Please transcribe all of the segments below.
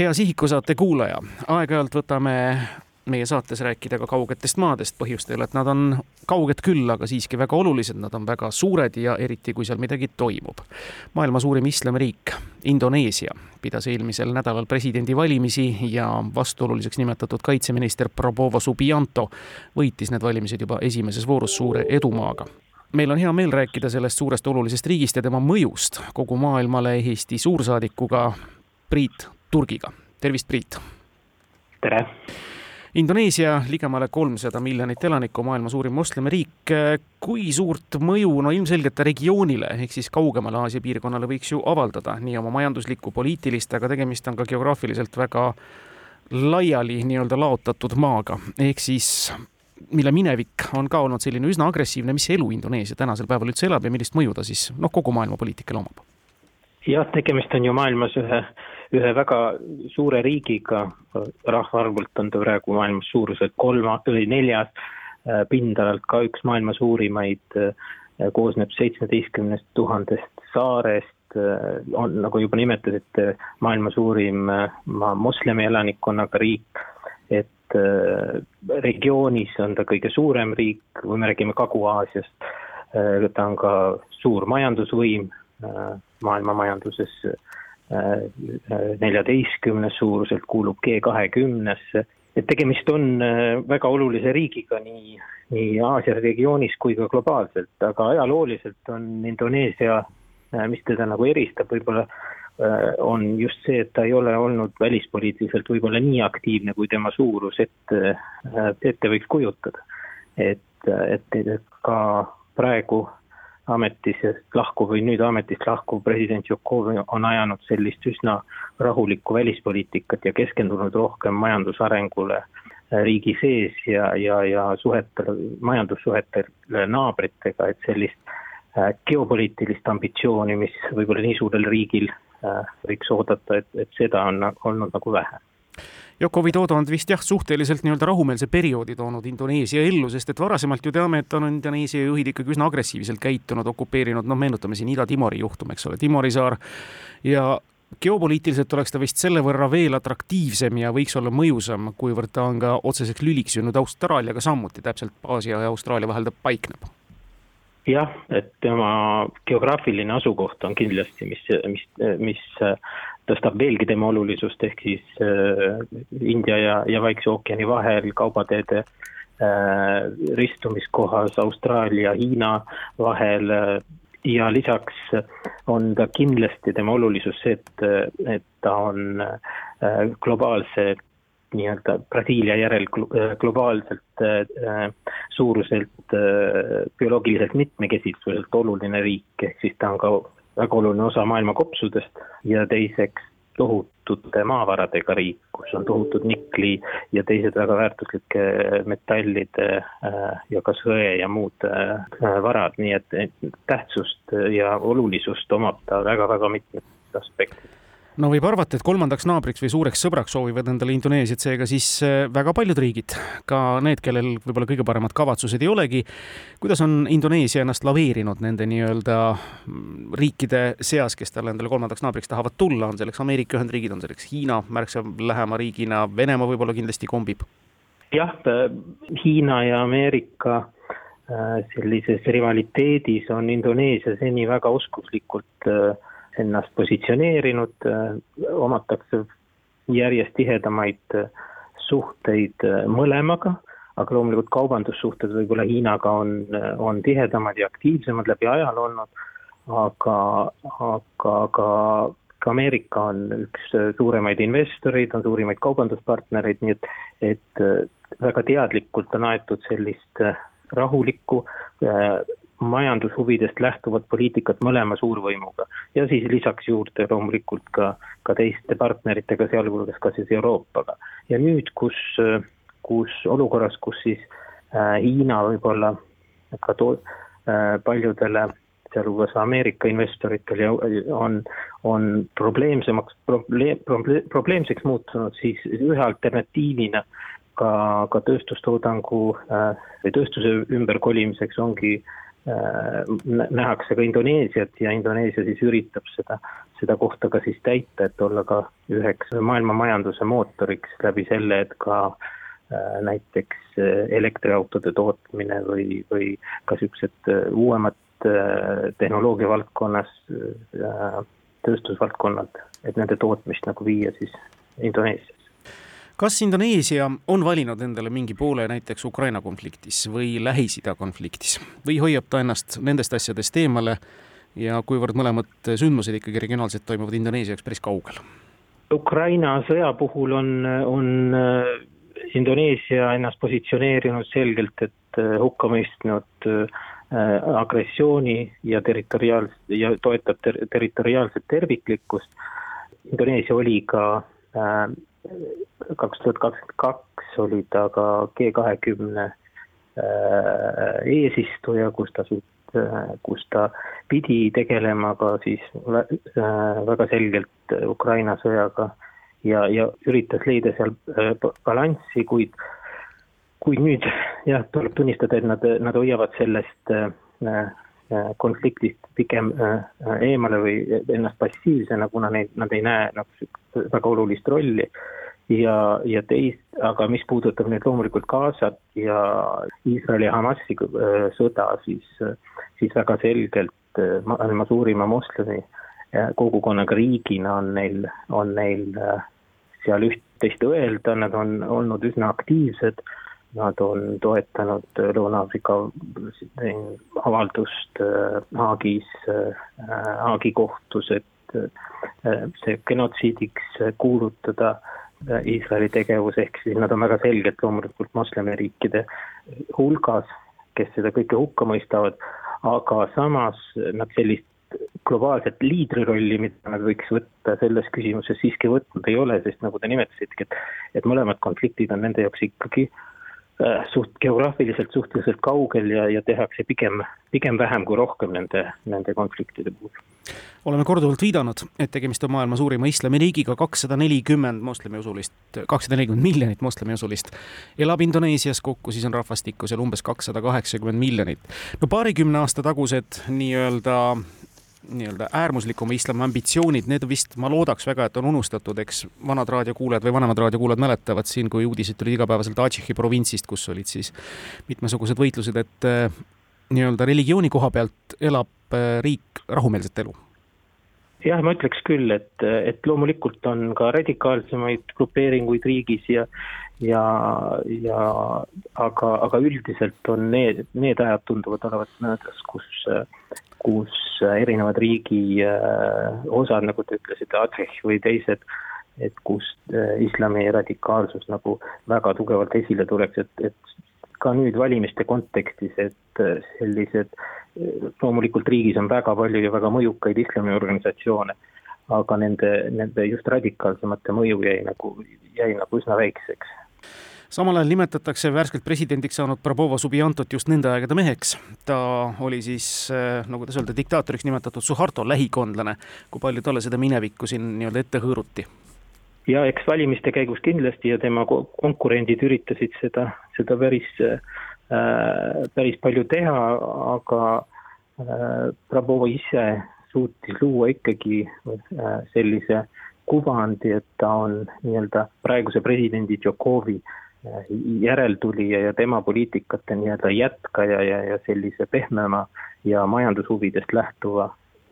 hea Sihikusaate kuulaja, aeg-ajalt võtame meie saates rääkida ka kaugetest maadest põhjustel, et nad on kauged küll, aga siiski väga olulised, nad on väga suured ja eriti, kui seal midagi toimub. maailma suurim islamiriik, Indoneesia, pidas eelmisel nädalal presidendivalimisi ja vastuoluliseks nimetatud kaitseminister Prabowo Subianto võitis need valimised juba esimeses voorus suure edumaaga meil on hea meel rääkida sellest suurest olulisest riigist ja tema mõjust kogu maailmale Eesti suursaadikuga Priit Turgiga. tervist, Priit! tere! Indoneesia ligemale kolmsada miljonit elanikku, maailma suurim moslemiriik. kui suurt mõju, no ilmselgelt regioonile ehk siis kaugemale Aasia piirkonnale võiks ju avaldada nii oma majanduslikku, poliitilist, aga tegemist on ka geograafiliselt väga laiali nii-öelda laotatud maaga, ehk siis mille minevik on ka olnud selline üsna agressiivne, mis elu Indoneesia tänasel päeval üldse elab ja millist mõju ta siis noh, kogu maailma poliitikale omab? jah, tegemist on ju maailmas ühe, ühe väga suure riigiga, rahvaarvult on ta praegu maailmas suuruselt kolma või neljas, äh, pindalalt ka üks maailma suurimaid, äh, koosneb seitsmeteistkümnest tuhandest saarest, äh, on, nagu juba nimetasite, maailma suurim moslemi elanikkonnaga riik, et regioonis on ta kõige suurem riik, kui me räägime Kagu-Aasiast, ta on ka suur majandusvõim, maailma majanduses neljateistkümnes suuruselt, kuulub G kahekümnesse, et tegemist on äh, väga olulise riigiga nii, nii Aasia regioonis kui ka globaalselt, aga ajalooliselt on Indoneesia, äh, mis teda nagu eristab võib-olla, äh, on just see, et ta ei ole olnud välispoliitiliselt võib-olla nii aktiivne, kui tema suurus ette, ette võiks kujutada. et, et ka praegu ametist lahkuv või nüüd ametist lahkuv president Jokovi on ajanud sellist üsna rahulikku välispoliitikat ja keskendunud rohkem majandusarengule äh, riigi sees ja, ja, ja suhetele, majandussuhetele naabritega, et sellist äh, geopoliitilist ambitsiooni, mis võib-olla nii suurel riigil äh, võiks oodata, et, et seda on olnud nagu vähe Widodo on vist jah, suhteliselt nii-öelda rahumeelse perioodi toonud Indoneesia ellu, sest et varasemalt ju teame, et on Indoneesia juhid ikkagi üsna agressiivselt käitunud, okupeerinud, noh, meenutame siin Ida-Timori juhtum, eks ole, Timori saar. Ja geopoliitiliselt oleks ta vist selle võrra veel atraktiivsem ja võiks olla mõjusam, kuivõrd ta on ka otseseks lüliks jõudnud Austraaliaga samuti, täpselt Aasia ja Austraalia vahel ta paikneb. Jah, et tema geograafiline asukoht on kindlasti, mis, mis, mis tõstab veelgi tema olulisust, ehk siis äh, India ja, ja Vaikse ookeani vahel kaubateede äh, ristumiskohas Austraalia, Hiina vahel äh, ja lisaks on ta kindlasti tema olulisus see, et, et ta on äh, globaalse nii-öelda Brasiilia järel äh, globaalselt äh, suuruselt äh, bioloogiliselt mitmekesisuselt oluline riik, ehk siis ta on ka väga oluline osa maailma kopsudest ja teiseks tohutute maavaradega riik, kus on tohutud nikli ja teised väga väärtuslike metallide äh, ja ka sõe ja muud äh, varad, nii et tähtsust ja olulisust omab ta väga-väga mitmetes aspektides no võib arvata, et kolmandaks naabriks või suureks sõbraks soovivad endale Indoneesiat seega siis äh, väga paljud riigid, ka need, kellel võib-olla kõige paremad kavatsused ei olegi. kuidas on Indoneesia ennast laveerinud nende nii-öelda mm, riikide seas, kes talle endale kolmandaks naabriks tahavad tulla, on selleks Ameerika Ühendriigid, on selleks Hiina märksa lähema riigina, Venemaa võib-olla kindlasti kombib? jah, Hiina ja Ameerika äh, sellises rivaliteedis on Indoneesia seni väga oskuslikult äh, ennast positsioneerinud, äh, omatakse järjest tihedamaid äh, suhteid äh, mõlemaga, aga loomulikult kaubandussuhted võib-olla Hiinaga on, on tihedamad ja aktiivsemad läbi ajaloo olnud, aga, aga, aga ka Ameerika on üks suuremaid investoreid, on suurimaid kaubanduspartnereid, nii et, et väga teadlikult on aetud sellist rahulikku majandushuvidest lähtuvat poliitikat mõlema suurvõimuga. ja siis lisaks juurde loomulikult ka, ka teiste partneritega, sealhulgas ka siis Euroopaga. ja nüüd, kus, kus olukorras, kus siis äh, Hiina võib-olla ka to- äh,, paljudele sealhulgas Ameerika investoritel on, on probleemsemaks, probleem, probleem, probleemseks muutunud, siis ühe alternatiivina ka, ka tööstustoodangu äh, või tööstuse ümberkolimiseks ongi Äh, nähakse ka Indoneesiat ja Indoneesia siis üritab seda, seda kohta ka siis täita, et olla ka üheks maailma majanduse mootoriks läbi selle, et ka äh, näiteks äh, elektriautode tootmine või, või ka äh, uuemad tehnoloogia valdkonnas, tööstusvaldkonnad, et nende tootmist nagu viia siis Indoneesiasse kas Indoneesia on valinud endale mingi poole näiteks Ukraina konfliktis või Lähis-Ida konfliktis või hoiab ta ennast nendest asjadest eemale ja kuivõrd mõlemad sündmused ikkagi regionaalselt toimuvad Indoneesia jaoks päris kaugel? Ukraina sõja puhul on, on äh, Indoneesia ennast positsioneerinud selgelt, et äh, hukka mõistnud äh, agressiooni ja territoriaals- ja toetab ter-, territoriaalset terviklikkust. Indoneesia oli ka kaks tuhat kakskümmend kaks oli ta ka G kahekümne eesistuja, kus ta Äh, kus ta pidi tegelema ka siis äh, väga selgelt Ukraina sõjaga ja, ja üritas leida seal äh, balanssi, kuid kuid nüüd jah, tuleb tunnistada, et nad, nad hoiavad sellest konfliktist pigem eemale või ennast passiivsena, kuna neid, nad ei näe nagu väga olulist rolli. Ja, ja teist, aga mis puudutab nüüd loomulikult Gazat ja Iisraeli ja Hamasi äh, sõda, siis, siis väga selgelt äh, maailma suurima moslemi äh, kogukonnaga riigina on neil, on neil seal üht-teist öelda, nad on olnud üsna aktiivsed, nad on toetanud Lõuna-Aafrika avaldust Haagis, Haagi kohtus, et see genotsiidiks kuulutada Iisraeli tegevus, ehk siis nad on väga selgelt loomulikult moslemiriikide hulgas, kes seda kõike hukka mõistavad, aga samas nad sellist globaalset liidrirolli, mida nad võiks võtta selles küsimuses siiski võtnud ei ole, sest nagu te nimetasitegi, et et mõlemad konfliktid on nende jaoks ikkagi äh, suht geograafiliselt suhteliselt kaugel ja, ja tehakse pigem, pigem vähem kui rohkem nende, nende konfliktide puhul oleme korduvalt viidanud, et tegemist on maailma suurima islamiriigiga, kakssada nelikümmend moslemiusulist, kakssada nelikümmend miljonit moslemiusulist elab Indoneesias, kokku siis on rahvastikku seal umbes kakssada kaheksakümmend miljonit. no paarikümne aasta tagused nii-öelda nii-öelda äärmuslikuma islami ambitsioonid, need vist, ma loodaks väga, et on unustatud, eks vanad raadiokuulajad või vanemad raadiokuulajad mäletavad siin, kui uudised tulid igapäevaselt Aceh'i provintsist, kus olid siis mitmesugused võitlused, et äh, nii-öelda religiooni koha pealt elab äh, riik rahumeelset elu. Jah, ma ütleks küll, et, et loomulikult on ka radikaalsemaid grupeeringuid riigis ja ja, ja aga, aga üldiselt on need, need ajad tunduvad olevat möödas, kus, kus erinevad riigi äh, osad, nagu te ütlesite, Aceh või teised, et kus äh, islami radikaalsus nagu väga tugevalt esile tuleks, et, et ka nüüd valimiste kontekstis, et äh, sellised, loomulikult riigis on väga palju ja väga mõjukaid islamiorganisatsioone, aga nende, nende just radikaalsemate mõju jäi nagu, jäi nagu üsna väikseks samal ajal nimetatakse värskelt presidendiks saanud Prabowo Subiantot just nende aegade meheks. ta oli siis, äh, nagu kuidas öelda, diktaatoriks nimetatud Suharto lähikondlane. kui palju talle seda minevikku siin nii-öelda ette hõõruti? ja eks valimiste käigus kindlasti ja tema konkurendid üritasid seda, seda päris äh,, päris palju teha, aga äh, Prabovo ise suutis luua ikkagi sellise kuvandi, et ta on nii-öelda praeguse presidendi Djokovi järeltulija ja tema poliitikate nii-öelda jätkaja ja, ja sellise pehmema ja majandushuvidest lähtuva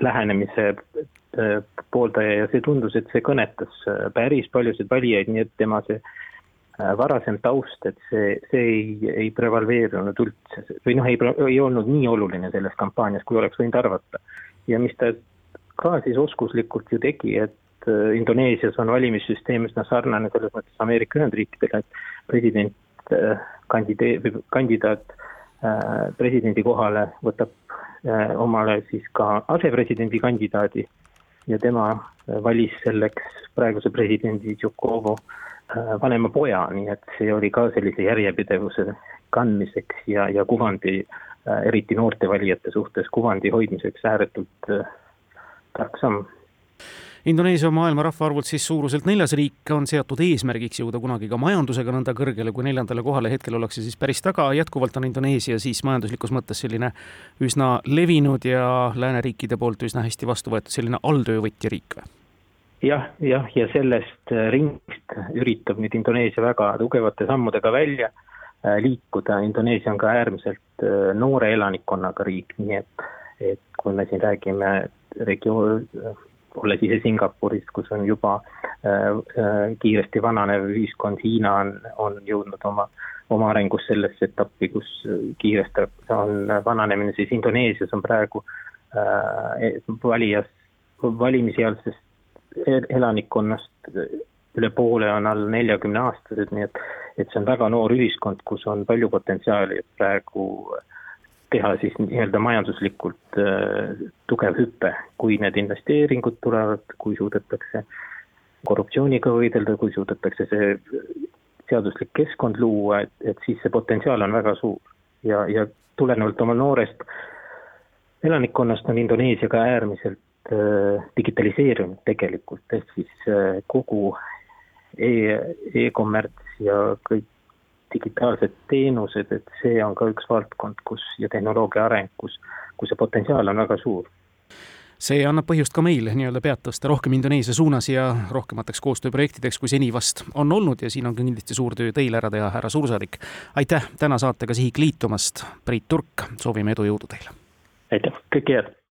lähenemise Äh, pooldaja ja see tundus, et see kõnetas äh, päris paljusid valijaid, nii et tema see äh, varasem taust, et see, see ei, ei prevaleerinud üldse või noh, ei, ei olnud nii oluline selles kampaanias, kui oleks võinud arvata. ja mis ta ka siis oskuslikult ju tegi, et Indoneesias on valimissüsteem üsna sarnane selles mõttes Ameerika Ühendriikidele, et president kandidee-, või kandidaat presidendi kohale võtab omale siis ka asepresidendi kandidaadi ja tema äh, valis selleks praeguse presidendi Djukovo äh, vanema poja, nii et see oli ka sellise järjepidevuse kandmiseks ja, ja kuvandi, äh, eriti noorte valijate suhtes kuvandi hoidmiseks ääretult tark samm Indoneesia on maailma rahvaarvult siis suuruselt neljas riik, on seatud eesmärgiks jõuda kunagi ka majandusega nõnda kõrgele kui neljandale kohale, hetkel ollakse siis päris taga, jätkuvalt on Indoneesia siis majanduslikus mõttes selline üsna levinud ja lääneriikide poolt üsna hästi vastu võetud selline alltöövõtja riik või? jah, jah, ja sellest ringist üritab nüüd Indoneesia väga tugevate sammudega välja äh, liikuda, Indoneesia on ka äärmiselt äh, noore elanikkonnaga riik, nii et, et kui me siin räägime regioon, olles ise Singapuris, kus on juba äh, äh, kiiresti vananev ühiskond, Hiina on, on jõudnud oma, oma arengus sellesse etappi, kus kiiresti on vananemine, siis Indoneesias on praegu äh, valijas, valimisi-ealsest elanikkonnast üle poole on all neljakümne aastased, nii et, et see on väga noor ühiskond, kus on palju potentsiaali, et praegu teha siis nii-öelda majanduslikult äh, tugev hüpe, kui need investeeringud tulevad, kui suudetakse korruptsiooniga võidelda, kui suudetakse see seaduslik keskkond luua, et, et siis see potentsiaal on väga suur. ja, ja tulenevalt oma noorest elanikkonnast on Indoneesia ka äärmiselt äh, digitaliseerunud tegelikult, ehk siis äh, kogu e, e-kommerts ja kõik digitaalsed teenused, et see on ka üks valdkond, kus ja tehnoloogia areng, kus, kus see potentsiaal on väga suur see annab põhjust ka meil nii-öelda pead tõsta rohkem Indoneesia suunas ja rohkemateks koostööprojektideks, kui seni vast on olnud ja siin on kindlasti suur töö teil ära teha, härra suursaadik. aitäh täna saatega Sihik liitumast, Priit Turk, soovime edu, jõudu teile! aitäh, kõike head!